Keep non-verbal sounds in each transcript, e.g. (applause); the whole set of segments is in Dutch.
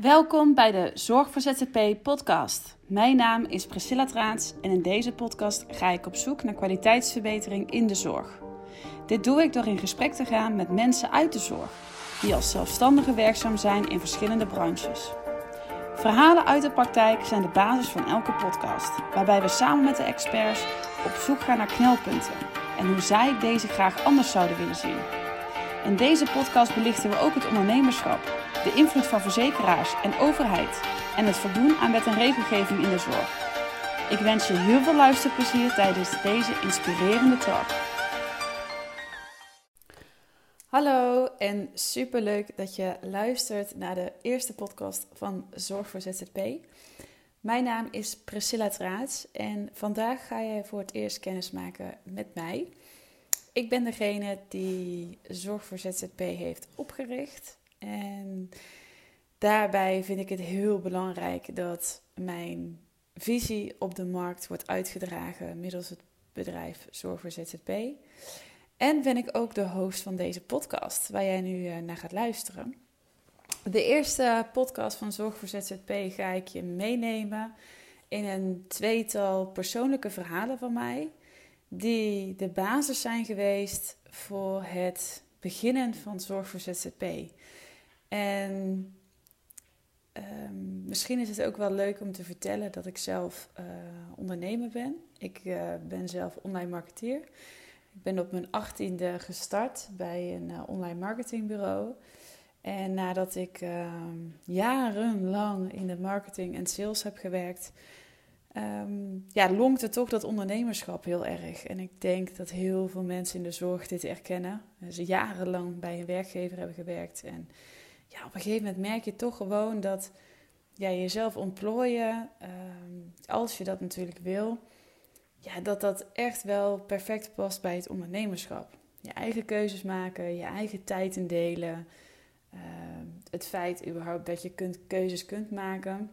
Welkom bij de Zorg voor ZZP podcast. Mijn naam is Priscilla Traats en in deze podcast ga ik op zoek naar kwaliteitsverbetering in de zorg. Dit doe ik door in gesprek te gaan met mensen uit de zorg, die als zelfstandigen werkzaam zijn in verschillende branches. Verhalen uit de praktijk zijn de basis van elke podcast, waarbij we samen met de experts op zoek gaan naar knelpunten en hoe zij deze graag anders zouden willen zien. In deze podcast belichten we ook het ondernemerschap, de invloed van verzekeraars en overheid en het voldoen aan wet en regelgeving in de zorg. Ik wens je heel veel luisterplezier tijdens deze inspirerende talk. Hallo en superleuk dat je luistert naar de eerste podcast van Zorg voor ZZP. Mijn naam is Priscilla Traats en vandaag ga je voor het eerst kennis maken met mij. Ik ben degene die Zorg voor ZZP heeft opgericht. En daarbij vind ik het heel belangrijk dat mijn visie op de markt wordt uitgedragen middels het bedrijf Zorg voor ZZP. En ben ik ook de host van deze podcast, waar jij nu eh, naar gaat luisteren. De eerste podcast van Zorg voor ZZP ga ik je meenemen in een tweetal persoonlijke verhalen van mij, die de basis zijn geweest voor het beginnen van Zorg voor ZZP. En ehm, misschien is het ook wel leuk om te vertellen dat ik zelf uh, ondernemer ben. Ik uh, ben zelf online marketeer. Ik ben op mijn achttiende gestart bij een uh, online marketingbureau. En nadat ik ehm, jarenlang in de marketing en sales heb gewerkt, um, ja, lonkte toch dat ondernemerschap heel erg. En ik denk dat heel veel mensen in de zorg dit erkennen. Ze jarenlang bij een werkgever hebben gewerkt. En ja, op een gegeven moment merk je toch gewoon dat ja, jezelf ontplooien, um, als je dat natuurlijk wil, ja, dat dat echt wel perfect past bij het ondernemerschap. Je eigen keuzes maken, je eigen tijd indelen. Uh, het feit überhaupt dat je kunt, keuzes kunt maken.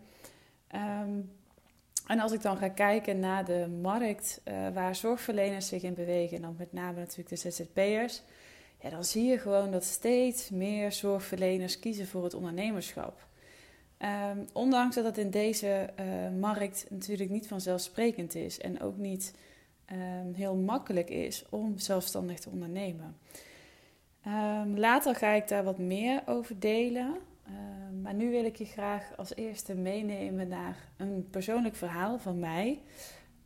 En als ik dan ga kijken naar de markt uh, waar zorgverleners zich in bewegen, en dan met name natuurlijk de ZZP'ers, ja, dan zie je gewoon dat steeds meer zorgverleners kiezen voor het ondernemerschap. Um, ondanks dat het in deze uh, markt natuurlijk niet vanzelfsprekend is en ook niet um, heel makkelijk is om zelfstandig te ondernemen. Um, later ga ik daar wat meer over delen. Uh, maar nu wil ik je graag als eerste meenemen naar een persoonlijk verhaal van mij.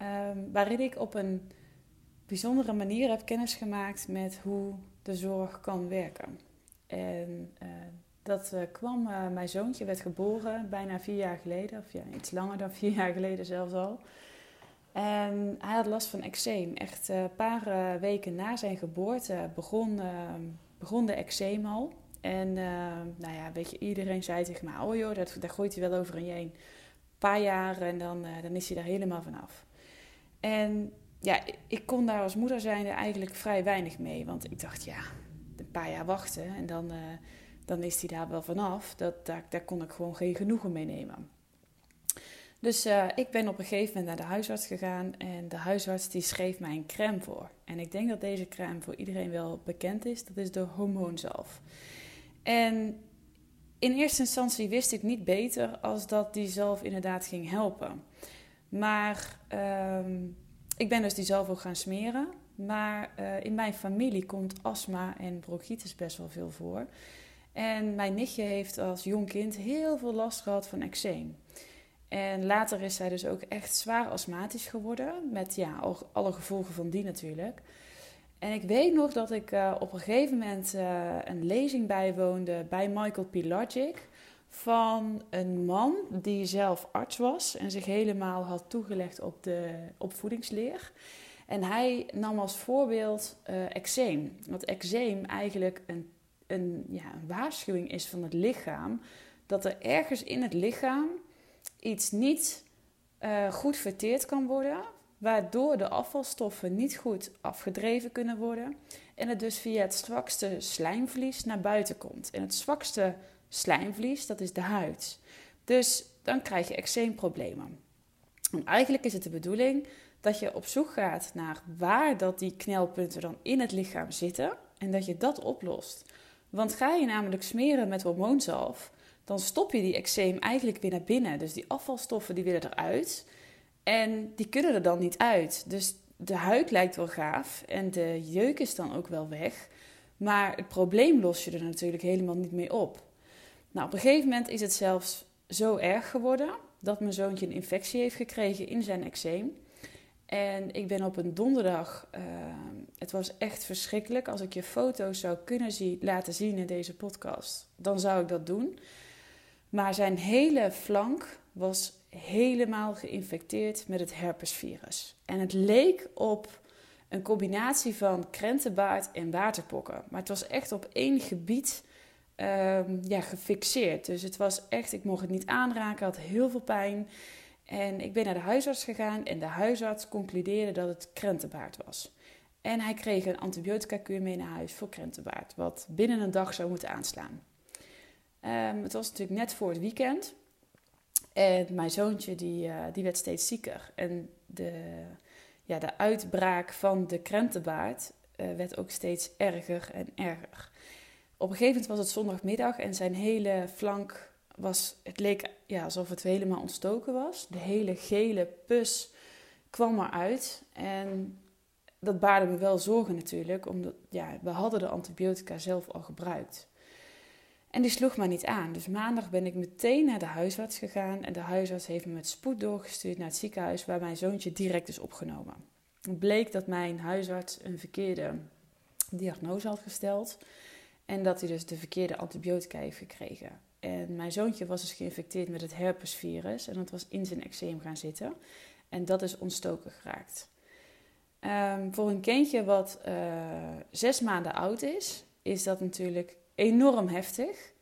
Um, waarin ik op een bijzondere manier heb kennis gemaakt met hoe de zorg kan werken. En uh, dat uh, kwam, mijn zoontje werd geboren bijna vier jaar geleden, of ja, iets langer dan (laughs) vier jaar geleden zelfs al. En hij had last van eczeem. Echt een paar weken na zijn geboorte begon, begon de eczeem al. En uh, nou ja, weet je, iedereen zei tegen me, oh joh, dat, daar gooit hij wel over een Een paar jaar en dan, uh, dan is hij daar helemaal vanaf. En ja, ik kon daar als moeder zijnde eigenlijk vrij weinig mee. Want ik dacht, ja, een paar jaar wachten en dan, uh, dan is hij daar wel vanaf. Dat, daar, kon ik gewoon geen genoegen mee nemen. Dus uh, ik ben op een gegeven moment naar de huisarts gegaan en de huisarts die schreef mij een crème voor. En ik denk dat deze crème voor iedereen wel bekend is. Dat is de hormoonzalf. En in eerste instantie wist ik niet beter als dat die zalf inderdaad ging helpen. Maar um, ik ben dus die zalf ook gaan smeren. Maar uh, in mijn familie komt astma en bronchitis best wel veel voor. En mijn nichtje heeft als jong kind heel veel last gehad van eczeem. En later is zij dus ook echt zwaar astmatisch geworden. Met ja, alle gevolgen van die natuurlijk. En ik weet nog dat ik uh, op een gegeven moment uh, een lezing bijwoonde bij Michael P. Logic. Van een man die zelf arts was en zich helemaal had toegelegd op de opvoedingsleer. En hij nam als voorbeeld uh, eczeem. Want eczeem eigenlijk een, een, ja, een waarschuwing is van het lichaam. Dat er ergens in het lichaam iets niet goed verteerd kan worden waardoor de afvalstoffen niet goed afgedreven kunnen worden en het dus via het zwakste slijmvlies naar buiten komt. En het zwakste slijmvlies, dat is de huid. Dus dan krijg je eczeemproblemen. En eigenlijk is het de bedoeling dat je op zoek gaat naar waar dat die knelpunten dan in het lichaam zitten en dat je dat oplost. Want ga je namelijk smeren met hormoonzalf, dan stop je die eczeem eigenlijk weer naar binnen. Dus die afvalstoffen die willen eruit en die kunnen er dan niet uit. Dus de huid lijkt wel gaaf en de jeuk is dan ook wel weg. Maar het probleem los je er natuurlijk helemaal niet mee op. Nou, op een gegeven moment is het zelfs zo erg geworden dat mijn zoontje een infectie heeft gekregen in zijn eczeem. En ik ben op een donderdag, uh, het was echt verschrikkelijk. Als ik je foto's zou kunnen zien, laten zien in deze podcast, dan zou ik dat doen. Maar zijn hele flank was helemaal geïnfecteerd met het herpesvirus. En het leek op een combinatie van krentenbaard en waterpokken. Maar het was echt op één gebied um, ja, gefixeerd. Dus het was echt, ik mocht het niet aanraken, had heel veel pijn. En ik ben naar de huisarts gegaan en de huisarts concludeerde dat het krentenbaard was. En hij kreeg een antibiotica-kuur mee naar huis voor krentenbaard, wat binnen een dag zou moeten aanslaan. Um, het was natuurlijk net voor het weekend. En mijn zoontje die, uh, die werd steeds zieker. En de, ja, de uitbraak van de krentenbaard uh, werd ook steeds erger en erger. Op een gegeven moment was het zondagmiddag en zijn hele flank was, het leek ja, alsof het helemaal ontstoken was. De hele gele pus kwam eruit en dat baarde me wel zorgen natuurlijk, omdat ja, we hadden de antibiotica zelf al gebruikt. En die sloeg maar niet aan. Dus maandag ben ik meteen naar de huisarts gegaan en de huisarts heeft me met spoed doorgestuurd naar het ziekenhuis waar mijn zoontje direct is opgenomen. Het bleek dat mijn huisarts een verkeerde diagnose had gesteld. En dat hij dus de verkeerde antibiotica heeft gekregen. En mijn zoontje was dus geïnfecteerd met het herpesvirus. En dat was in zijn eczeem gaan zitten. En dat is ontstoken geraakt. Um, voor een kindje wat uh, zes maanden oud is, is dat natuurlijk enorm heftig.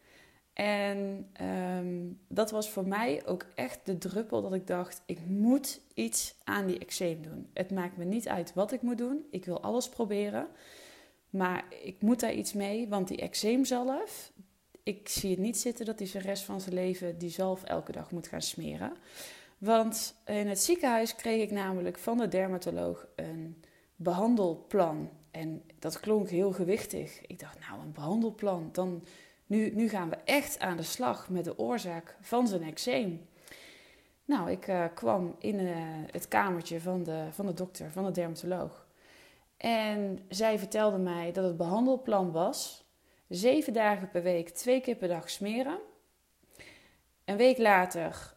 En um, dat was voor mij ook echt de druppel dat ik dacht: ik moet iets aan die eczeem doen. Het maakt me niet uit wat ik moet doen. Ik wil alles proberen. Maar ik moet daar iets mee, want die eczeemzalf, ik zie het niet zitten dat hij zijn rest van zijn leven die zalf elke dag moet gaan smeren. Want in het ziekenhuis kreeg ik namelijk van de dermatoloog een behandelplan. En dat klonk heel gewichtig. Ik dacht, nou, een behandelplan. Dan, nu, nu gaan we echt aan de slag met de oorzaak van zijn eczeem. Nou, ik uh, kwam in uh, het kamertje van de, van de dokter, van de dermatoloog. En zij vertelde mij dat het behandelplan was: zeven dagen per week, twee keer per dag smeren. Een week later,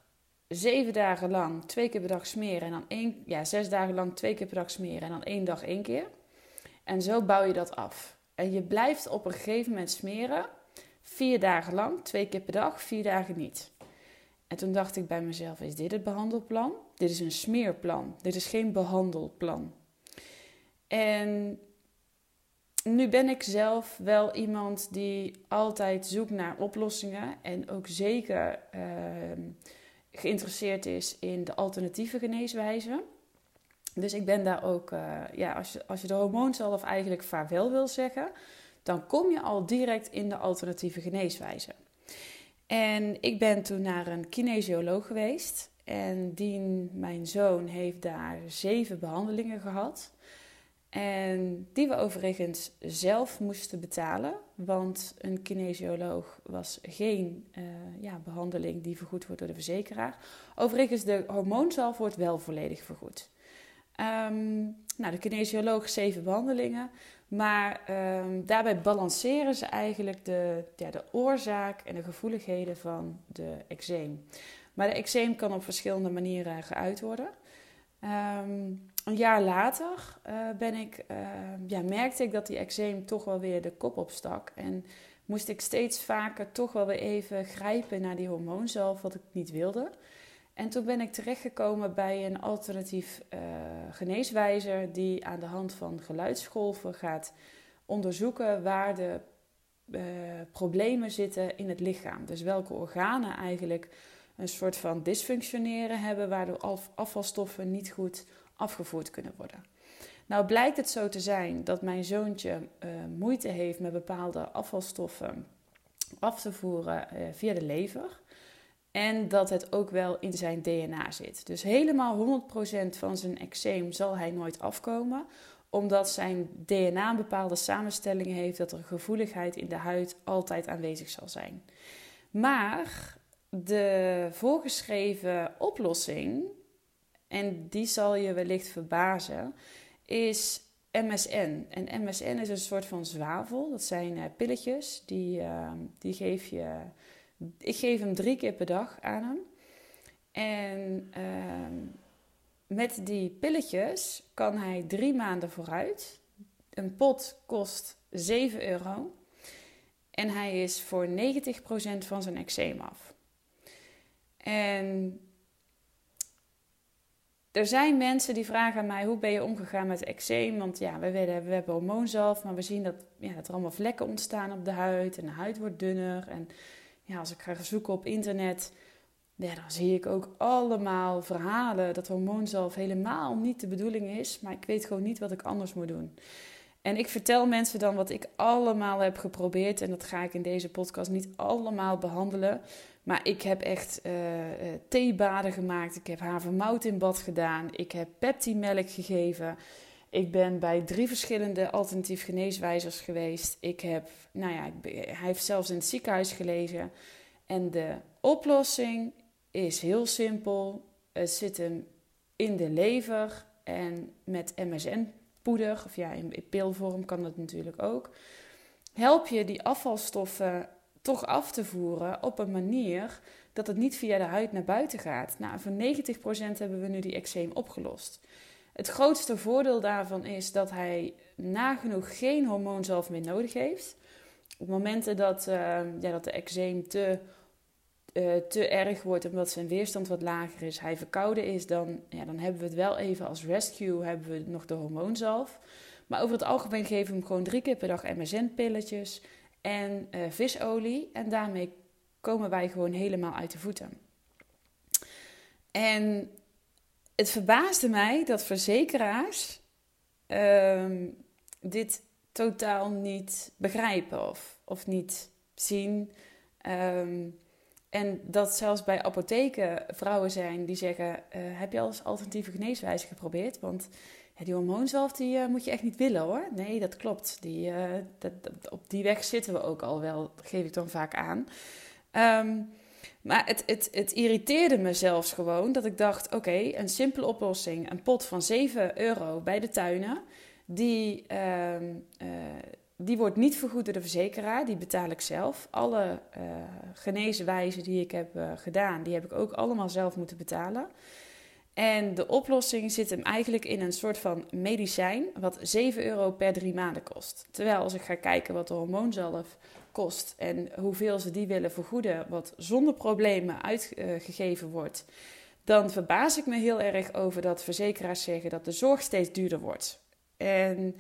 zeven dagen lang, twee keer per dag smeren. En dan één, ja, zes dagen lang, twee keer per dag smeren. En dan één dag, één keer. En zo bouw je dat af. En je blijft op een gegeven moment smeren. Vier dagen lang, twee keer per dag, vier dagen niet. En toen dacht ik bij mezelf: is dit het behandelplan? Dit is een smeerplan. Dit is geen behandelplan. En nu ben ik zelf wel iemand die altijd zoekt naar oplossingen en ook zeker uh, geïnteresseerd is in de alternatieve geneeswijzen. Dus ik ben daar ook, uh, ja, als je, als je de hormoonzalf eigenlijk vaarwel wil zeggen, dan kom je al direct in de alternatieve geneeswijze. En ik ben toen naar een kinesioloog geweest en die, mijn zoon heeft daar zeven behandelingen gehad. En die we overigens zelf moesten betalen, want een kinesioloog was geen uh, ja, behandeling die vergoed wordt door de verzekeraar. Overigens, de hormoonzalf wordt wel volledig vergoed. Um, nou, de kinesioloog zeven behandelingen, maar um, daarbij balanceren ze eigenlijk de, ja, de oorzaak en de gevoeligheden van de eczeem. Maar de eczeem kan op verschillende manieren geuit worden. Um, een jaar later uh, ben ik, ja, merkte ik dat die eczeem toch wel weer de kop opstak. En moest ik steeds vaker toch wel weer even grijpen naar die hormoonzalf, wat ik niet wilde. En toen ben ik terechtgekomen bij een alternatief uh, geneeswijzer die aan de hand van geluidsgolven gaat onderzoeken waar de problemen zitten in het lichaam. Dus welke organen eigenlijk een soort van dysfunctioneren hebben, waardoor afvalstoffen niet goed afgevoerd kunnen worden. Nou blijkt het zo te zijn dat mijn zoontje uh, moeite heeft met bepaalde afvalstoffen af te voeren via de lever. En dat het ook wel in zijn DNA zit. Dus helemaal 100% van zijn eczeem zal hij nooit afkomen. Omdat zijn DNA een bepaalde samenstelling heeft dat er gevoeligheid in de huid altijd aanwezig zal zijn. Maar de voorgeschreven oplossing, en die zal je wellicht verbazen, is MSN. En MSN is een soort van zwavel. Dat zijn uh, pilletjes. Die, uh, die geef je. Ik geef hem drie keer per dag aan hem. En uh, met die pilletjes kan hij drie maanden vooruit. Een pot kost 7 euro. En hij is voor 90% van zijn eczeem af. En er zijn mensen die vragen aan mij: hoe ben je omgegaan met eczeem? Want ja, we, we hebben hormoonzalf, maar we zien dat, ja, dat er allemaal vlekken ontstaan op de huid en de huid wordt dunner. En ja, als ik ga zoeken op internet, dan zie ik ook allemaal verhalen dat hormoonzalf helemaal niet de bedoeling is. Maar ik weet gewoon niet wat ik anders moet doen. En ik vertel mensen dan wat ik allemaal heb geprobeerd. En dat ga ik in deze podcast niet allemaal behandelen. Maar ik heb echt uh, theebaden gemaakt. Ik heb havermout in bad gedaan. Ik heb peptimelk gegeven. Ik ben bij drie verschillende alternatief geneeswijzers geweest. Ik heb, nou ja, hij heeft zelfs in het ziekenhuis gelegen. En de oplossing is heel simpel. Het zit hem in de lever en met MSN-poeder, of ja, in pilvorm kan dat natuurlijk ook. Help je die afvalstoffen toch af te voeren op een manier dat het niet via de huid naar buiten gaat. Nou, voor 90% hebben we nu die eczeem opgelost. Het grootste voordeel daarvan is dat hij nagenoeg geen hormoonzalf meer nodig heeft. Op momenten dat, uh, ja, dat de eczeem te, uh, te erg wordt omdat zijn weerstand wat lager is, hij verkouden is, dan, ja, dan hebben we het wel even als rescue, hebben we nog de hormoonzalf. Maar over het algemeen geven we hem gewoon drie keer per dag MSN-pilletjes en uh, visolie. En daarmee komen wij gewoon helemaal uit de voeten. En het verbaasde mij dat verzekeraars uh, dit totaal niet begrijpen of, of niet zien. Um, en dat zelfs bij apotheken vrouwen zijn die zeggen: uh, Heb je al eens alternatieve geneeswijze geprobeerd? Want die hormoonzalf die, uh, moet je echt niet willen hoor. Nee, dat klopt. Die, uh, dat, op die weg zitten we ook al wel, geef ik dan vaak aan. Um, maar het, het, het irriteerde me zelfs gewoon dat ik dacht: oké, een simpele oplossing. Een pot van 7 euro bij de tuinen. Die, um, uh, die wordt niet vergoed door de verzekeraar, die betaal ik zelf. Alle uh, geneeswijzen die ik heb uh, gedaan, die heb ik ook allemaal zelf moeten betalen. En de oplossing zit hem eigenlijk in een soort van medicijn, wat 7 euro per drie maanden kost. Terwijl als ik ga kijken wat de hormoonzalf kost en hoeveel ze die willen vergoeden, wat zonder problemen uitgegeven wordt, dan verbaas ik me heel erg over dat verzekeraars zeggen dat de zorg steeds duurder wordt. En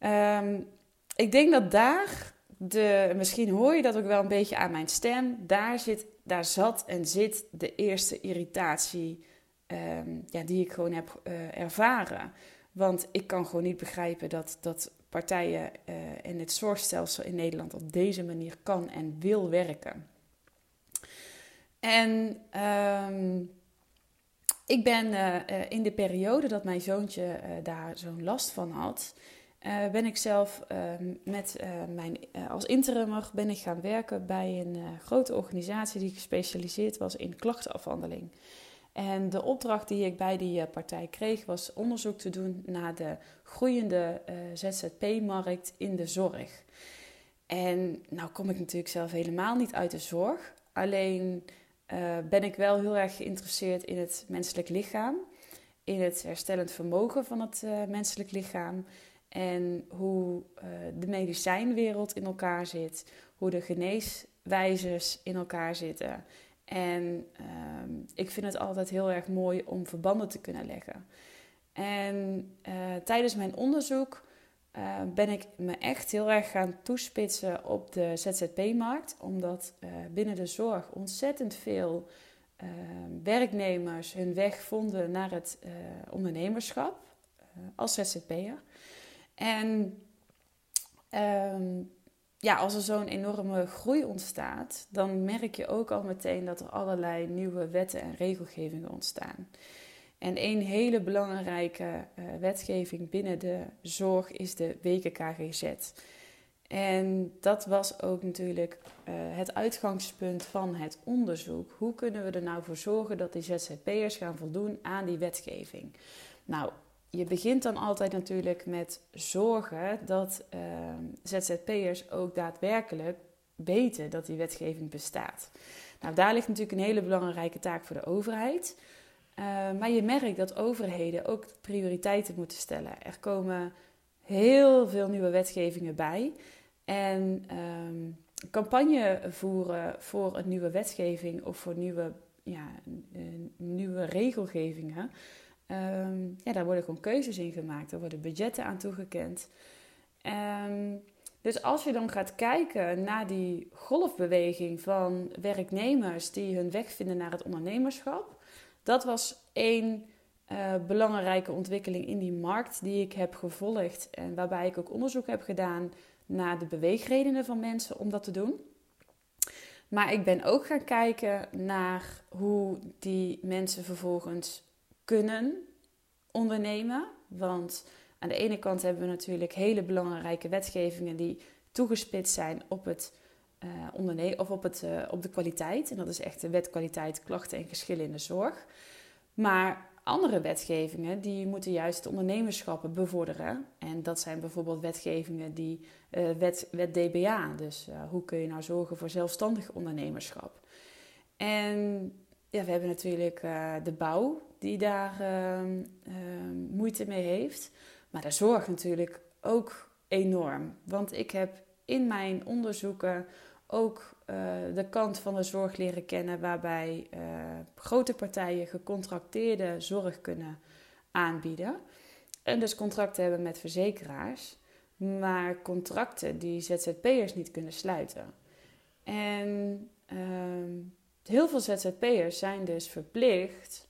um, ik denk dat daar, de, misschien hoor je dat ook wel een beetje aan mijn stem, daar, zit, daar zat en zit de eerste irritatie um, ja, die ik gewoon heb uh, ervaren. Want ik kan gewoon niet begrijpen dat, dat partijen uh, in het zorgstelsel in Nederland op deze manier kan en wil werken. En um, ik ben uh, in de periode dat mijn zoontje daar zo'n last van had, ben ik zelf ehm, met mijn, als interimmer ben ik gaan werken bij een grote organisatie die gespecialiseerd was in klachtenafhandeling. En de opdracht die ik bij die eh, partij kreeg was onderzoek te doen naar de groeiende uh, eh, ZZP-markt in de zorg. En nou kom ik natuurlijk zelf helemaal niet uit de zorg. Alleen uh, ben ik wel heel erg geïnteresseerd in het menselijk lichaam. In het herstellend vermogen van het menselijk lichaam. En hoe de medicijnwereld in elkaar zit. Hoe de geneeswijzes in elkaar zitten. En ehm, ik vind het altijd heel erg mooi om verbanden te kunnen leggen. En uh, tijdens mijn onderzoek uh, ben ik me echt heel erg gaan toespitsen op de ZZP-markt, omdat uh, binnen de zorg ontzettend veel ehm, werknemers hun weg vonden naar het ondernemerschap als ZZP'er. En um, ja, als er zo'n enorme groei ontstaat, dan merk je ook al meteen dat er allerlei nieuwe wetten en regelgevingen ontstaan. En een hele belangrijke uh, wetgeving binnen de zorg is de WKKGZ. En dat was ook natuurlijk uh, het uitgangspunt van het onderzoek. Hoe kunnen we er nou voor zorgen dat die ZZP'ers gaan voldoen aan die wetgeving? Nou, je begint dan altijd natuurlijk met zorgen dat uh, ZZP'ers ook daadwerkelijk weten dat die wetgeving bestaat. Nou, daar ligt natuurlijk een hele belangrijke taak voor de overheid. Uh, maar je merkt dat overheden ook prioriteiten moeten stellen. Er komen heel veel nieuwe wetgevingen bij. En um, campagne voeren voor een nieuwe wetgeving of voor nieuwe, ja, nieuwe regelgevingen. Um, ja, daar worden gewoon keuzes in gemaakt. Er worden budgetten aan toegekend. Um, dus als je dan gaat kijken naar die golfbeweging van werknemers die hun weg vinden naar het ondernemerschap, dat was één uh, belangrijke ontwikkeling in die markt die ik heb gevolgd en waarbij ik ook onderzoek heb gedaan naar de beweegredenen van mensen om dat te doen. Maar ik ben ook gaan kijken naar hoe die mensen vervolgens kunnen ondernemen. Want aan de ene kant hebben we natuurlijk hele belangrijke wetgevingen die toegespitst zijn op het uh, ondernemen of op, het, uh, op de kwaliteit. En dat is echt de wet kwaliteit, klachten en geschillen in de zorg. Maar andere wetgevingen die moeten juist het ondernemerschappen bevorderen. En dat zijn bijvoorbeeld wetgevingen die uh, wet, wet DBA. Dus hoe kun je nou zorgen voor zelfstandig ondernemerschap? En ja, we hebben natuurlijk de bouw die daar ehm, ehm, moeite mee heeft. Maar de zorg natuurlijk ook enorm. Want ik heb in mijn onderzoeken ook uh, de kant van de zorg leren kennen, waarbij uh, grote partijen gecontracteerde zorg kunnen aanbieden. En dus contracten hebben met verzekeraars, maar contracten die ZZP'ers niet kunnen sluiten. En uh, heel veel ZZP'ers zijn dus verplicht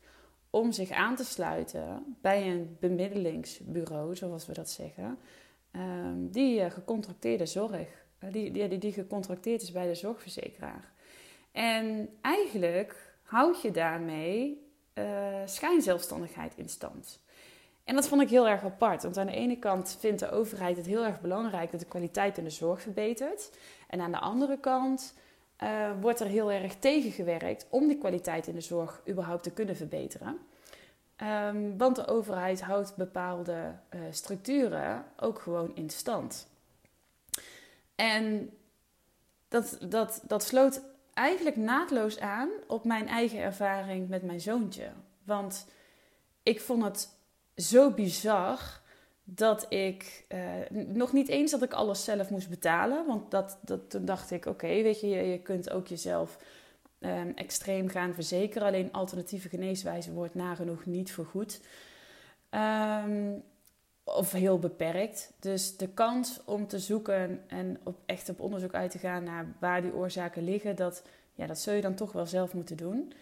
om zich aan te sluiten bij een bemiddelingsbureau, zoals we dat zeggen, um, die uh, gecontracteerde zorg eh, die, die, die gecontracteerd is bij de zorgverzekeraar. En eigenlijk houd je daarmee uh, schijnzelfstandigheid in stand. En dat vond ik heel erg apart. Want aan de ene kant vindt de overheid het heel erg belangrijk dat de kwaliteit in de zorg verbetert. En aan de andere kant uh, wordt er heel erg tegengewerkt om die kwaliteit in de zorg überhaupt te kunnen verbeteren. Um, want de overheid houdt bepaalde uh, structuren ook gewoon in stand. En dat, dat, dat sloot eigenlijk naadloos aan op mijn eigen ervaring met mijn zoontje. Want ik vond het zo bizar dat ik uh, nog niet eens dat ik alles zelf moest betalen. Want dat, dat, toen dacht ik, oké, weet je, je, kunt ook jezelf um, extreem gaan verzekeren. Alleen alternatieve geneeswijze wordt nagenoeg niet vergoed. Um, of heel beperkt. Dus de kans om te zoeken en op, echt op onderzoek uit te gaan naar waar die oorzaken liggen, dat, ja, dat zul je dan toch wel zelf moeten doen.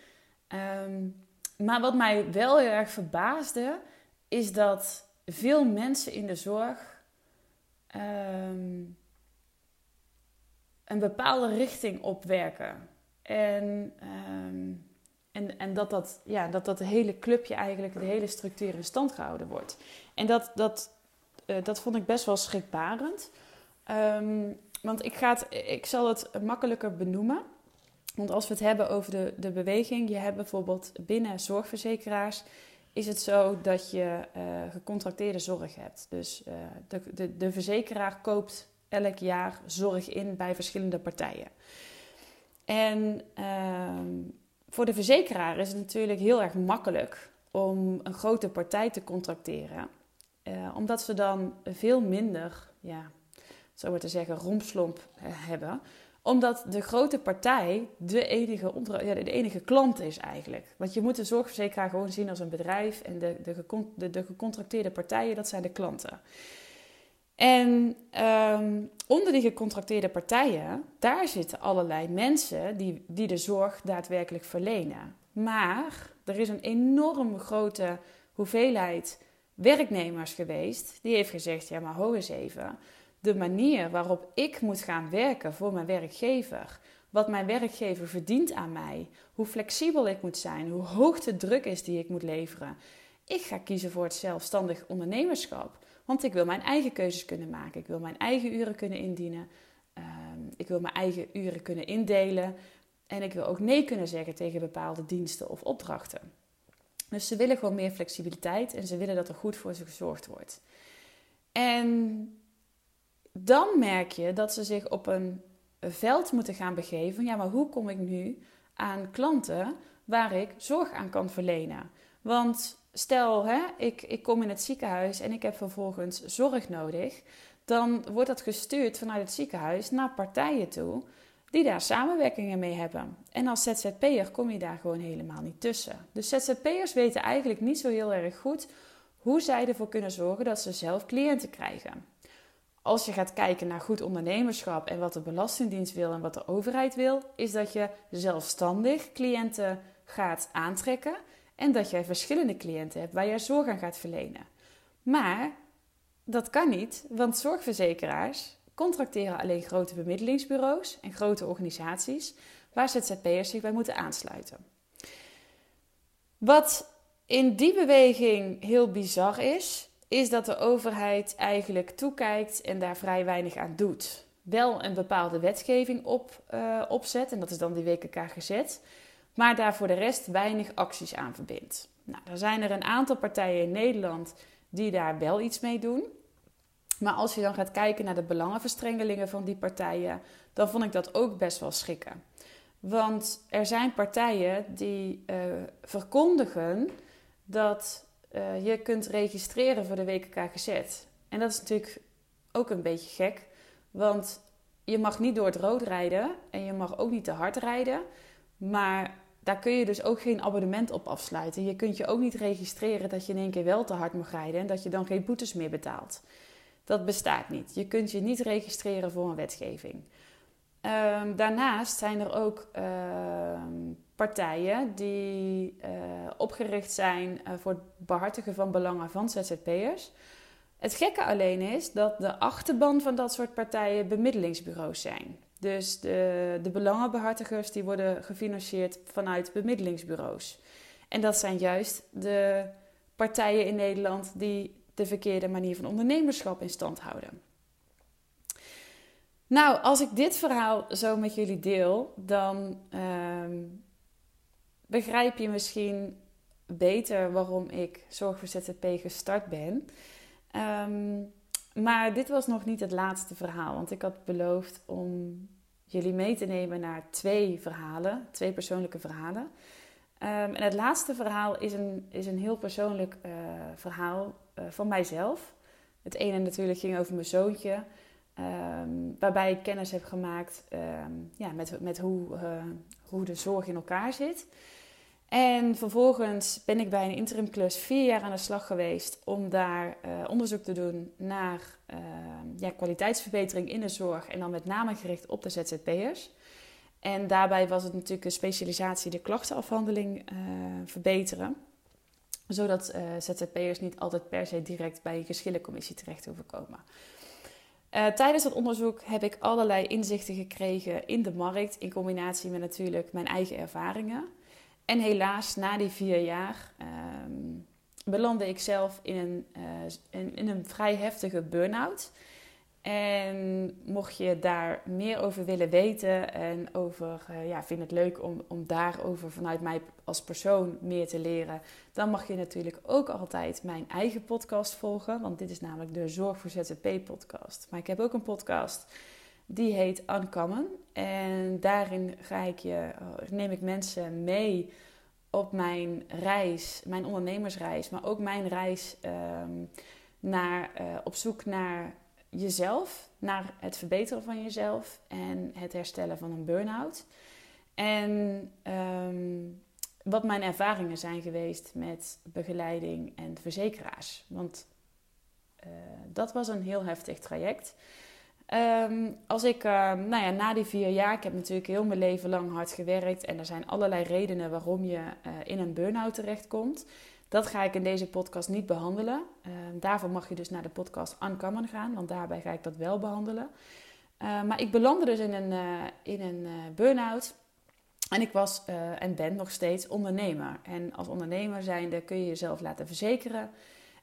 Um, maar wat mij wel heel erg verbaasde, is dat veel mensen in de zorg um, een bepaalde richting opwerken. En, um, en, en dat, dat, ja, dat dat hele clubje eigenlijk, de hele structuur in stand gehouden wordt. En dat, dat, uh, dat vond ik best wel schrikbarend. Um, want ik, ga het, ik zal het makkelijker benoemen. Want als we het hebben over de, de beweging, je hebt bijvoorbeeld binnen zorgverzekeraars, is het zo dat je uh, gecontracteerde zorg hebt. Dus uh, de, de, de verzekeraar koopt elk jaar zorg in bij verschillende partijen. En uh, voor de verzekeraar is het natuurlijk heel erg makkelijk om een grote partij te contracteren. Uh, omdat ze dan veel minder, ja, zo maar te zeggen, rompslomp hebben. Omdat de grote partij de enige, ja, de enige klant is eigenlijk. Want je moet de zorgverzekeraar gewoon zien als een bedrijf. En de, de, de, de gecontracteerde partijen, dat zijn de klanten. En um, onder die gecontracteerde partijen, daar zitten allerlei mensen die, die de zorg daadwerkelijk verlenen. Maar er is een enorm grote hoeveelheid werknemers geweest die heeft gezegd: ja, maar hoor eens even. De manier waarop ik moet gaan werken voor mijn werkgever, wat mijn werkgever verdient aan mij, hoe flexibel ik moet zijn, hoe hoog de druk is die ik moet leveren. Ik ga kiezen voor het zelfstandig ondernemerschap Want ik wil mijn eigen keuzes kunnen maken. Ik wil mijn eigen uren kunnen indienen. Ehm, ik wil mijn eigen uren kunnen indelen. En ik wil ook nee kunnen zeggen tegen bepaalde diensten of opdrachten. Dus ze willen gewoon meer flexibiliteit en ze willen dat er goed voor ze gezorgd wordt. En dan merk je dat ze zich op een veld moeten gaan begeven. Ja, maar hoe kom ik nu aan klanten waar ik zorg aan kan verlenen? Want stel, hè, ik, ik kom in het ziekenhuis en ik heb vervolgens zorg nodig. Dan wordt dat gestuurd vanuit het ziekenhuis naar partijen toe die daar samenwerkingen mee hebben. En als ZZP'er kom je daar gewoon helemaal niet tussen. Dus ZZP'ers weten eigenlijk niet zo heel erg goed hoe zij ervoor kunnen zorgen dat ze zelf cliënten krijgen. Als je gaat kijken naar goed ondernemerschap en wat de Belastingdienst wil en wat de overheid wil, is dat je zelfstandig cliënten gaat aantrekken en dat jij verschillende cliënten hebt waar je zorg aan gaat verlenen. Maar dat kan niet, want zorgverzekeraars contracteren alleen grote bemiddelingsbureaus en grote organisaties waar ZZP'ers zich bij moeten aansluiten. Wat in die beweging heel bizar is, is dat de overheid eigenlijk toekijkt en daar vrij weinig aan doet. Wel een bepaalde wetgeving op, uh, opzet, en dat is dan die gezet, maar daar voor de rest weinig acties aan verbindt. Nou, er zijn er een aantal partijen in Nederland die daar wel iets mee doen. Maar als je dan gaat kijken naar de belangenverstrengelingen van die partijen, dan vond ik dat ook best wel schrikken. Want er zijn partijen die uh, verkondigen dat uh, je kunt registreren voor de WKK gezet. En dat is natuurlijk ook een beetje gek, want je mag niet door het rood rijden en je mag ook niet te hard rijden. Maar daar kun je dus ook geen abonnement op afsluiten. Je kunt je ook niet registreren dat je in één keer wel te hard mag rijden en dat je dan geen boetes meer betaalt. Dat bestaat niet. Je kunt je niet registreren voor een wetgeving. Um, daarnaast zijn er ook ehm, partijen die uh, opgericht zijn uh, voor het behartigen van belangen van ZZP'ers. Het gekke alleen is dat de achterban van dat soort partijen bemiddelingsbureaus zijn. Dus de, de belangenbehartigers die worden gefinancierd vanuit bemiddelingsbureaus. En dat zijn juist de partijen in Nederland die de verkeerde manier van ondernemerschap in stand houden. Nou, als ik dit verhaal zo met jullie deel, dan ehm, begrijp je misschien beter waarom ik Zorg voor ZZP gestart ben. Ehm, maar dit was nog niet het laatste verhaal, want ik had beloofd om jullie mee te nemen naar twee verhalen, twee persoonlijke verhalen. Ehm, en het laatste verhaal is een, is een heel persoonlijk uh, verhaal uh, van mijzelf. Het ene natuurlijk ging over mijn zoontje, um, waarbij ik kennis heb gemaakt ja, met, met hoe, uh, hoe de zorg in elkaar zit. En vervolgens ben ik bij een interimklus vier jaar aan de slag geweest om daar uh, onderzoek te doen naar ja, kwaliteitsverbetering in de zorg en dan met name gericht op de ZZP'ers. En daarbij was het natuurlijk een specialisatie de klachtenafhandeling uh, verbeteren. Zodat uh, ZZP'ers niet altijd per se direct bij een geschillencommissie terecht hoeven komen. Tijdens dat onderzoek heb ik allerlei inzichten gekregen in de markt, in combinatie met natuurlijk mijn eigen ervaringen. En helaas, na die vier jaar, um, belandde ik zelf in een, in, in een vrij heftige burn-out. En mocht je daar meer over willen weten en over, uh, ja, vind het leuk om, om daarover vanuit mij als persoon meer te leren, dan mag je natuurlijk ook altijd mijn eigen podcast volgen, want dit is namelijk de Zorg voor ZZP podcast. Maar ik heb ook een podcast die heet Uncommon en daarin ga ik je, uh, neem ik mensen mee op mijn reis, mijn ondernemersreis, maar ook mijn reis um, naar, uh, op zoek naar jezelf, naar het verbeteren van jezelf en het herstellen van een burn-out. En um, wat mijn ervaringen zijn geweest met begeleiding en verzekeraars. Want uh, dat was een heel heftig traject. Um, als ik, uh, nou ja, na die vier jaar, ik heb natuurlijk heel mijn leven lang hard gewerkt en er zijn allerlei redenen waarom je uh, in een burn-out terechtkomt. Dat ga ik in deze podcast niet behandelen. Uh, daarvoor mag je dus naar de podcast Uncommon gaan, want daarbij ga ik dat wel behandelen. Maar ik belandde dus in een, uh, in een burn-out. En ik was en ben nog steeds ondernemer. En als ondernemer zijnde kun je jezelf laten verzekeren.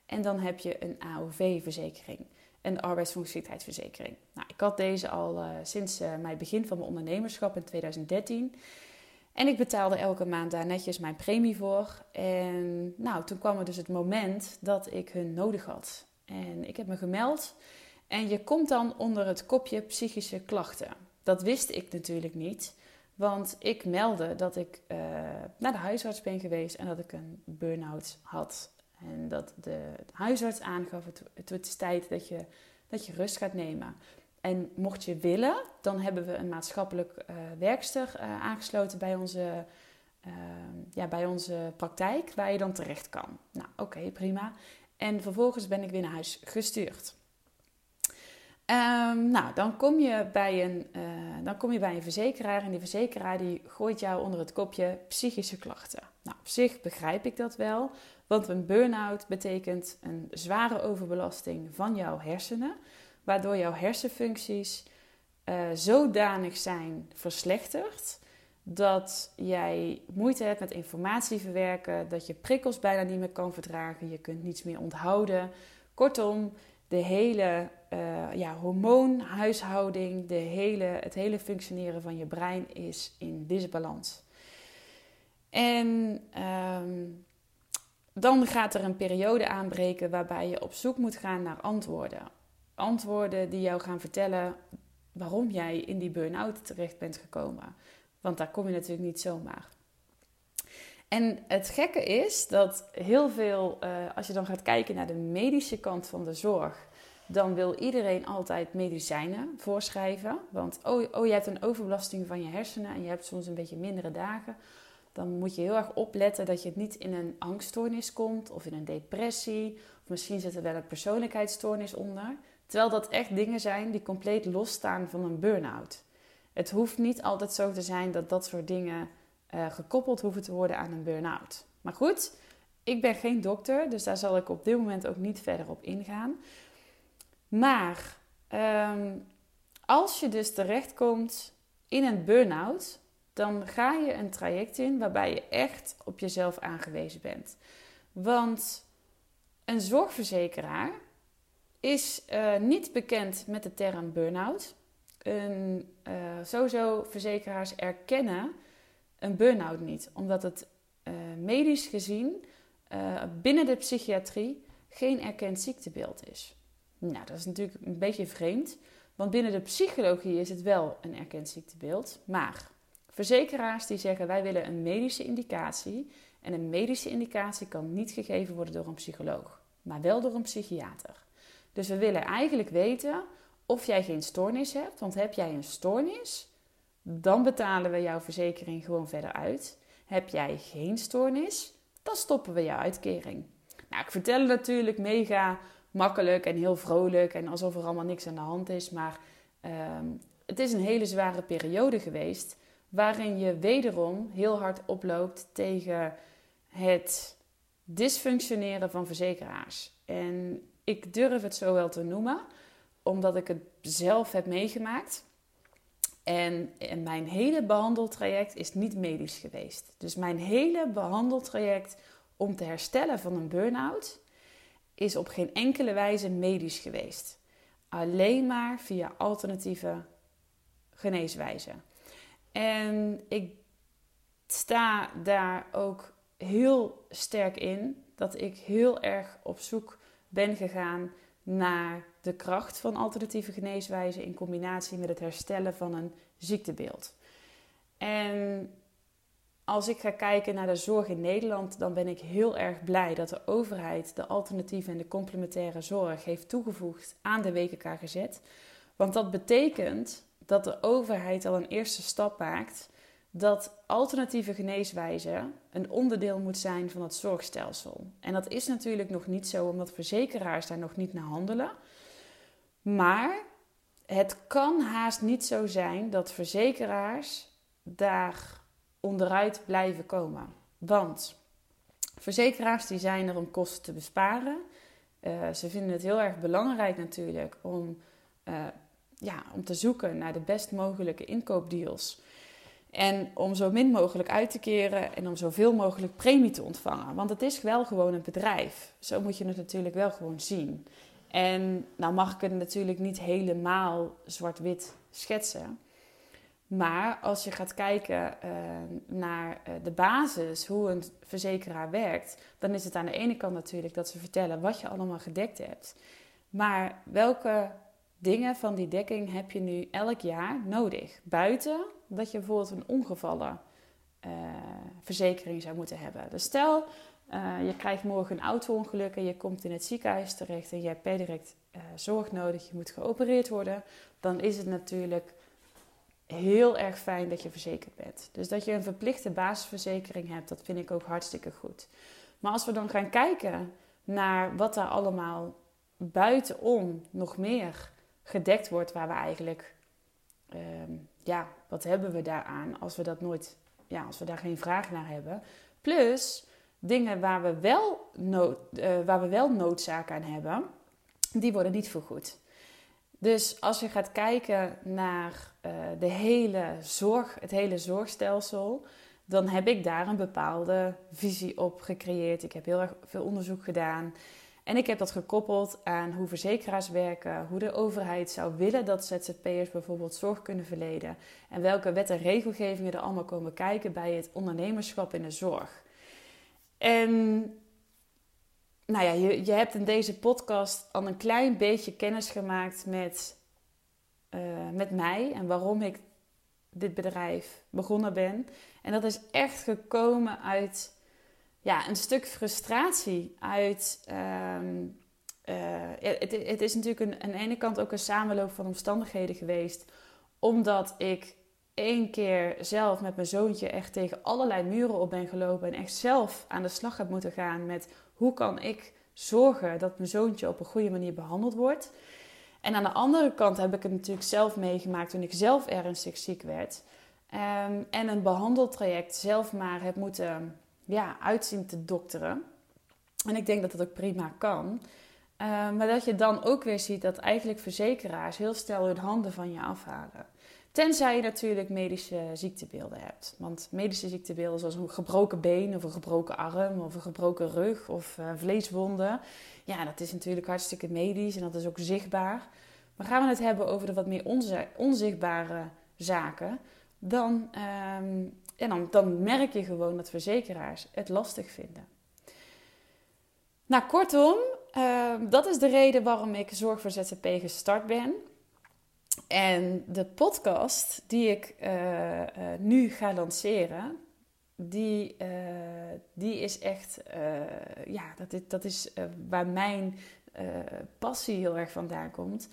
En dan heb je een AOV-verzekering, een arbeidsongeschiktheidsverzekering. Nou, ik had deze al uh, sinds uh, mijn begin van mijn ondernemerschap in 2013. En ik betaalde elke maand daar netjes mijn premie voor. En nou, toen kwam er dus het moment dat ik hun nodig had. En ik heb me gemeld. En je komt dan onder het kopje psychische klachten. Dat wist ik natuurlijk niet. Want ik meldde dat ik uh, naar de huisarts ben geweest en dat ik een burn-out had. En dat de huisarts aangaf, het, het is tijd dat je, dat je rust gaat nemen. En mocht je willen, dan hebben we een maatschappelijk uh, werkster uh, aangesloten bij onze, uh, ja, bij onze praktijk, waar je dan terecht kan. Nou, oké, prima. En vervolgens ben ik weer naar huis gestuurd. Um, nou, dan kom, je bij een, dan kom je bij een verzekeraar en die verzekeraar die gooit jou onder het kopje psychische klachten. Nou, op zich begrijp ik dat wel, want een burn-out betekent een zware overbelasting van jouw hersenen waardoor jouw hersenfuncties uh, zodanig zijn verslechterd dat jij moeite hebt met informatie verwerken, dat je prikkels bijna niet meer kan verdragen, je kunt niets meer onthouden. Kortom, de hele uh, ja, hormoonhuishouding, de hele, het hele functioneren van je brein is in disbalans. En um, dan gaat er een periode aanbreken waarbij je op zoek moet gaan naar antwoorden antwoorden die jou gaan vertellen waarom jij in die burn-out terecht bent gekomen. Want daar kom je natuurlijk niet zomaar. En het gekke is dat heel veel, uh, als je dan gaat kijken naar de medische kant van de zorg, dan wil iedereen altijd medicijnen voorschrijven. Want oh, oh, je hebt een overbelasting van je hersenen en je hebt soms een beetje mindere dagen. Dan moet je heel erg opletten dat je het niet in een angststoornis komt of in een depressie. Of misschien zit er wel een persoonlijkheidsstoornis onder. Terwijl dat echt dingen zijn die compleet losstaan van een burn-out. Het hoeft niet altijd zo te zijn dat dat soort dingen uh, gekoppeld hoeven te worden aan een burn-out. Maar goed, ik ben geen dokter, dus daar zal ik op dit moment ook niet verder op ingaan. Maar um, als je dus terechtkomt in een burn-out, dan ga je een traject in waarbij je echt op jezelf aangewezen bent. Want een zorgverzekeraar is uh, niet bekend met de term burn-out. Uh, sowieso verzekeraars erkennen een burn-out niet, omdat het uh, medisch gezien binnen de psychiatrie geen erkend ziektebeeld is. Nou, dat is natuurlijk een beetje vreemd, want binnen de psychologie is het wel een erkend ziektebeeld. Maar verzekeraars die zeggen wij willen een medische indicatie en een medische indicatie kan niet gegeven worden door een psycholoog, maar wel door een psychiater. Dus we willen eigenlijk weten of jij geen stoornis hebt. Want heb jij een stoornis, dan betalen we jouw verzekering gewoon verder uit. Heb jij geen stoornis, dan stoppen we jouw uitkering. Nou, ik vertel het natuurlijk mega makkelijk en heel vrolijk en alsof er allemaal niks aan de hand is. Maar ehm, het is een hele zware periode geweest waarin je wederom heel hard oploopt tegen het dysfunctioneren van verzekeraars. En ik durf het zo wel te noemen, omdat ik het zelf heb meegemaakt. En, mijn hele behandeltraject is niet medisch geweest. Dus mijn hele behandeltraject om te herstellen van een burn-out is op geen enkele wijze medisch geweest. Alleen maar via alternatieve geneeswijzen. En ik sta daar ook heel sterk in dat ik heel erg op zoek ben gegaan naar de kracht van alternatieve geneeswijzen in combinatie met het herstellen van een ziektebeeld. En als ik ga kijken naar de zorg in Nederland, dan ben ik heel erg blij dat de overheid de alternatieve en de complementaire zorg heeft toegevoegd aan de WKKGZ. Want dat betekent dat de overheid al een eerste stap maakt dat alternatieve geneeswijze een onderdeel moet zijn van het zorgstelsel. En dat is natuurlijk nog niet zo, omdat verzekeraars daar nog niet naar handelen. Maar het kan haast niet zo zijn dat verzekeraars daar onderuit blijven komen. Want verzekeraars die zijn er om kosten te besparen. Uh, ze vinden het heel erg belangrijk natuurlijk om, uh, ja, om te zoeken naar de best mogelijke inkoopdeals. En om zo min mogelijk uit te keren en om zoveel mogelijk premie te ontvangen. Want het is wel gewoon een bedrijf. Zo moet je het natuurlijk wel gewoon zien. En nou mag ik het natuurlijk niet helemaal zwart-wit schetsen. Maar als je gaat kijken eh, naar uh, de basis, hoe een verzekeraar werkt, dan is het aan de ene kant natuurlijk dat ze vertellen wat je allemaal gedekt hebt. Maar welke dingen van die dekking heb je nu elk jaar nodig? Buiten dat je bijvoorbeeld een ongevallenverzekering uh, zou moeten hebben. Dus stel, je krijgt morgen een auto-ongeluk en je komt in het ziekenhuis terecht en je hebt per direct zorg nodig, je moet geopereerd worden. Dan is het natuurlijk heel erg fijn dat je verzekerd bent. Dus dat je een verplichte basisverzekering hebt, dat vind ik ook hartstikke goed. Maar als we dan gaan kijken naar wat daar allemaal buitenom nog meer gedekt wordt, waar we eigenlijk, ehm, ja, wat hebben we daaraan als we dat nooit, ja, als we daar geen vraag naar hebben. Plus dingen waar we wel, uh, waar we wel noodzaak aan hebben, die worden niet vergoed. Dus als je gaat kijken naar uh, de hele zorg, het hele zorgstelsel, dan heb ik daar een bepaalde visie op gecreëerd. Ik heb heel erg veel onderzoek gedaan. En ik heb dat gekoppeld aan hoe verzekeraars werken, hoe de overheid zou willen dat ZZP'ers bijvoorbeeld zorg kunnen verleden en welke wet en regelgevingen er allemaal komen kijken bij het ondernemerschap in de zorg. En nou ja, je, je hebt in deze podcast al een klein beetje kennis gemaakt met, uh, met mij en waarom ik dit bedrijf begonnen ben. En dat is echt gekomen uit ja, een stuk frustratie. Uit, um, uh, het, het, is natuurlijk een, aan de ene kant ook een samenloop van omstandigheden geweest. Omdat ik één keer zelf met mijn zoontje echt tegen allerlei muren op ben gelopen. En echt zelf aan de slag heb moeten gaan met hoe kan ik zorgen dat mijn zoontje op een goede manier behandeld wordt. En aan de andere kant heb ik het natuurlijk zelf meegemaakt toen ik zelf ernstig ziek werd. Um, en een behandeltraject zelf maar heb moeten ja, uitzien te dokteren. En ik denk dat dat ook prima kan. Um, maar dat je dan ook weer ziet dat eigenlijk verzekeraars heel snel hun handen van je afhalen. Tenzij je natuurlijk medische ziektebeelden hebt. Want medische ziektebeelden zoals een gebroken been of een gebroken arm of een gebroken rug of uh, vleeswonden. Ja, dat is natuurlijk hartstikke medisch en dat is ook zichtbaar. Maar gaan we het hebben over de wat meer onzichtbare zaken, dan, um, ja, dan, merk je gewoon dat verzekeraars het lastig vinden. Nou, kortom, uh, dat is de reden waarom ik Zorg voor ZZP gestart ben. En de podcast die ik uh, uh, nu ga lanceren, die, uh, die is echt, ja, dat dat is waar mijn passie heel erg vandaan komt.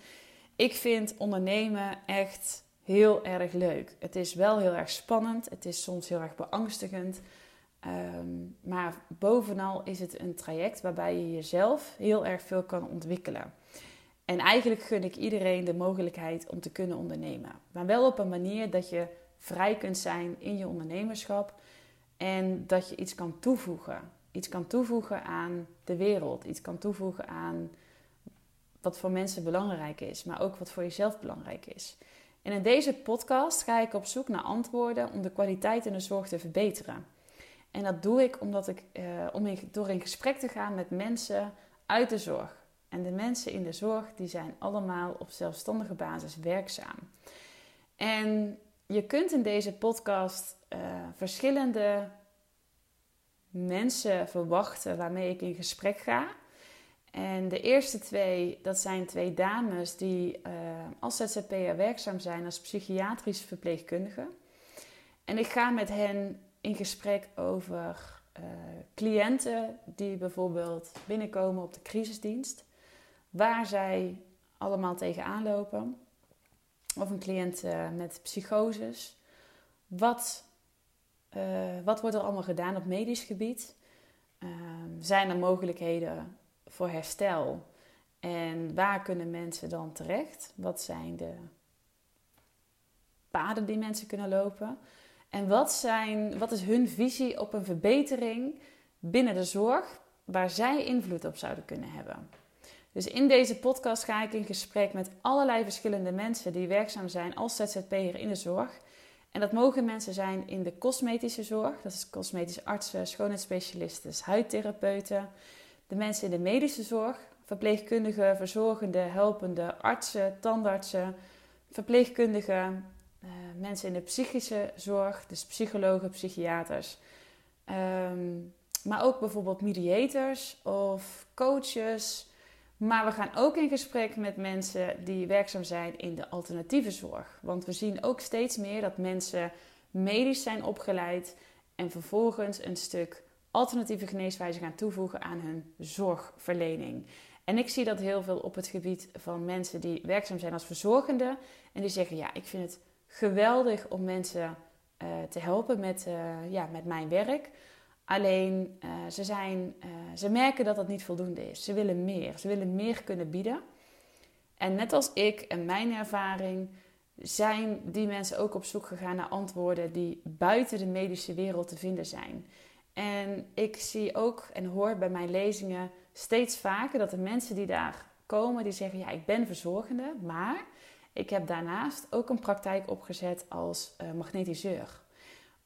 Ik vind ondernemen echt heel erg leuk. Het is wel heel erg spannend, het is soms heel erg beangstigend. Um, maar bovenal is het een traject waarbij je jezelf heel erg veel kan ontwikkelen. En eigenlijk gun ik iedereen de mogelijkheid om te kunnen ondernemen. Maar wel op een manier dat je vrij kunt zijn in je ondernemerschap en dat je iets kan toevoegen. Iets kan toevoegen aan de wereld, iets kan toevoegen aan wat voor mensen belangrijk is, maar ook wat voor jezelf belangrijk is. En in deze podcast ga ik op zoek naar antwoorden om de kwaliteit in de zorg te verbeteren. En dat doe ik omdat ik, eh, om in, door in gesprek te gaan met mensen uit de zorg. En de mensen in de zorg die zijn allemaal op zelfstandige basis werkzaam. En je kunt in deze podcast uh, verschillende mensen verwachten waarmee ik in gesprek ga. En de eerste twee, dat zijn twee dames die uh, als ZZP'er werkzaam zijn als psychiatrisch verpleegkundige. En ik ga met hen in gesprek over uh, cliënten die bijvoorbeeld binnenkomen op de crisisdienst waar zij allemaal tegenaan lopen. Of een cliënt uh, met psychoses. Wat, wat wordt er allemaal gedaan op medisch gebied? Uh, zijn er mogelijkheden voor herstel? En waar kunnen mensen dan terecht? Wat zijn de paden die mensen kunnen lopen? En wat, zijn, wat is hun visie op een verbetering binnen de zorg waar zij invloed op zouden kunnen hebben? Dus in deze podcast ga ik in gesprek met allerlei verschillende mensen die werkzaam zijn als ZZP'er in de zorg. En dat mogen mensen zijn in de cosmetische zorg, dat is cosmetische artsen, schoonheidsspecialisten, huidtherapeuten. De mensen in de medische zorg, verpleegkundigen, verzorgenden, helpende, artsen, tandartsen, verpleegkundigen, uh, mensen in de psychische zorg, dus psychologen, psychiaters. Ehm, maar ook bijvoorbeeld mediators of coaches. Maar we gaan ook in gesprek met mensen die werkzaam zijn in de alternatieve zorg. Want we zien ook steeds meer dat mensen medisch zijn opgeleid en vervolgens een stuk alternatieve geneeswijze gaan toevoegen aan hun zorgverlening. En ik zie dat heel veel op het gebied van mensen die werkzaam zijn als verzorgende. En die zeggen: Ja, ik vind het geweldig om mensen uh, te helpen met, uh, ja, met mijn werk. Alleen uh, ze, zijn, ze merken dat dat niet voldoende is. Ze willen meer. Ze willen meer kunnen bieden. En net als ik en mijn ervaring zijn die mensen ook op zoek gegaan naar antwoorden die buiten de medische wereld te vinden zijn. En ik zie ook en hoor bij mijn lezingen steeds vaker dat de mensen die daar komen, die zeggen: Ja, ik ben verzorgende, maar ik heb daarnaast ook een praktijk opgezet als uh, magnetiseur.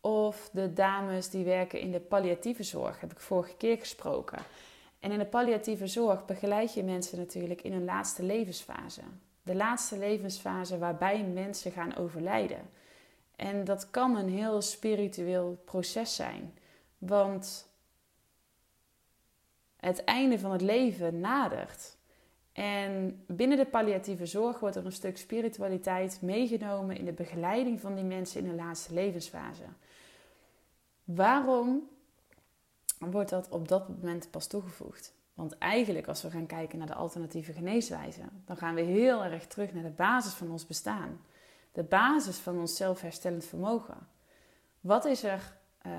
Of de dames die werken in de palliatieve zorg, heb ik vorige keer gesproken. En in de palliatieve zorg begeleid je mensen natuurlijk in een laatste levensfase. De laatste levensfase waarbij mensen gaan overlijden. En dat kan een heel spiritueel proces zijn. Want het einde van het leven nadert. En binnen de palliatieve zorg wordt er een stuk spiritualiteit meegenomen in de begeleiding van die mensen in de laatste levensfase. Waarom wordt dat op dat moment pas toegevoegd? Want eigenlijk, als we gaan kijken naar de alternatieve geneeswijzen, dan gaan we heel erg terug naar de basis van ons bestaan. De basis van ons zelfherstellend vermogen. Wat is er uh,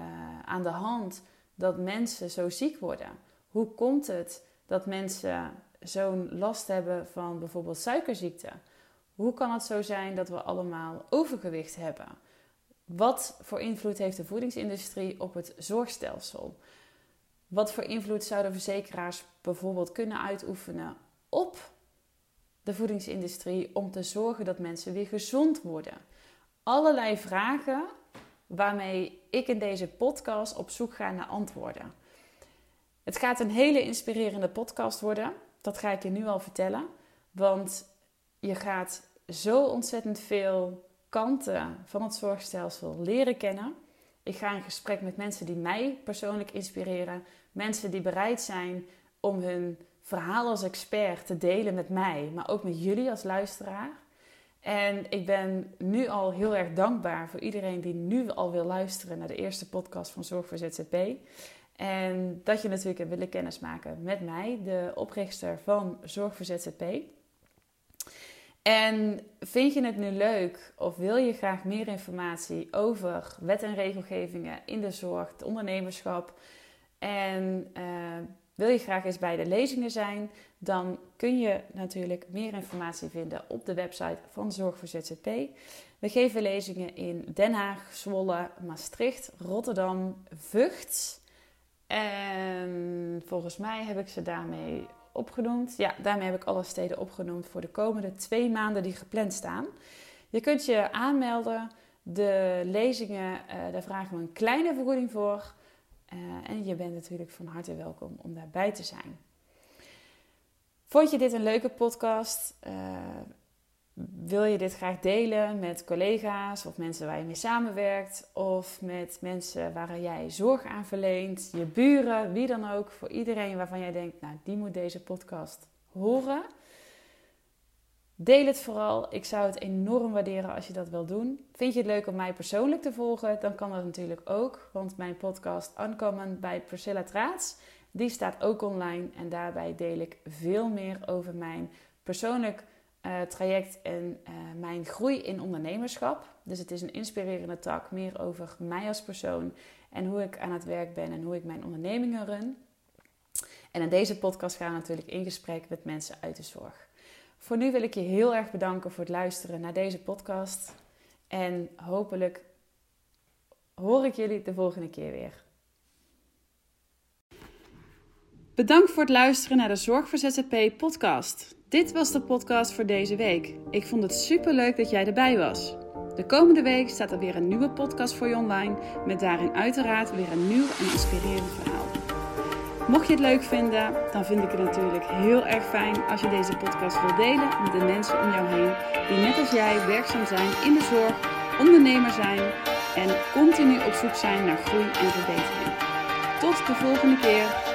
aan de hand dat mensen zo ziek worden? Hoe komt het dat mensen zo'n last hebben van bijvoorbeeld suikerziekte? Hoe kan het zo zijn dat we allemaal overgewicht hebben? Wat voor invloed heeft de voedingsindustrie op het zorgstelsel? Wat voor invloed zouden verzekeraars bijvoorbeeld kunnen uitoefenen op de voedingsindustrie om te zorgen dat mensen weer gezond worden? Allerlei vragen waarmee ik in deze podcast op zoek ga naar antwoorden. Het gaat een hele inspirerende podcast worden. Dat ga ik je nu al vertellen. Want je gaat zo ontzettend veel kanten van het zorgstelsel leren kennen. Ik ga in gesprek met mensen die mij persoonlijk inspireren. Mensen die bereid zijn om hun verhaal als expert te delen met mij, maar ook met jullie als luisteraar. En ik ben nu al heel erg dankbaar voor iedereen die nu al wil luisteren naar de eerste podcast van Zorg voor ZZP. En dat je natuurlijk hebt willen kennismaken met mij, de oprichter van Zorg voor ZZP. En vind je het nu leuk of wil je graag meer informatie over wet en regelgevingen in de zorg, het ondernemerschap en uh, wil je graag eens bij de lezingen zijn, dan kun je natuurlijk meer informatie vinden op de website van Zorg voor ZZP. We geven lezingen in Den Haag, Zwolle, Maastricht, Rotterdam, Vught. En volgens mij heb ik ze daarmee opgenoemd. Ja, daarmee heb ik alle steden opgenoemd voor de komende twee maanden die gepland staan. Je kunt je aanmelden. De lezingen, uh, daar vragen we een kleine vergoeding voor. Uh, en je bent natuurlijk van harte welkom om daarbij te zijn. Vond je dit een leuke podcast? Uh, wil je dit graag delen met collega's of mensen waar je mee samenwerkt of met mensen waar jij zorg aan verleent, je buren, wie dan ook, voor iedereen waarvan jij denkt, nou die moet deze podcast horen. Deel het vooral. Ik zou het enorm waarderen als je dat wil doen. Vind je het leuk om mij persoonlijk te volgen? Dan kan dat natuurlijk ook. Want mijn podcast Uncommon bij Priscilla Traats, die staat ook online. En daarbij deel ik veel meer over mijn persoonlijk uh, traject en uh, mijn groei in ondernemerschap. Dus het is een inspirerende tak, meer over mij als persoon en hoe ik aan het werk ben en hoe ik mijn ondernemingen run. En in deze podcast gaan we natuurlijk in gesprek met mensen uit de zorg. Voor nu wil ik je heel erg bedanken voor het luisteren naar deze podcast. En hopelijk hoor ik jullie de volgende keer weer. Bedankt voor het luisteren naar de Zorg voor ZZP podcast. Dit was de podcast voor deze week. Ik vond het super leuk dat jij erbij was. De komende week staat er weer een nieuwe podcast voor je online, met daarin uiteraard weer een nieuw en inspirerend verhaal. Mocht je het leuk vinden, dan vind ik het natuurlijk heel erg fijn als je deze podcast wilt delen met de mensen om jou heen die net als jij werkzaam zijn in de zorg, ondernemer zijn en continu op zoek zijn naar groei en verbetering. Tot de volgende keer.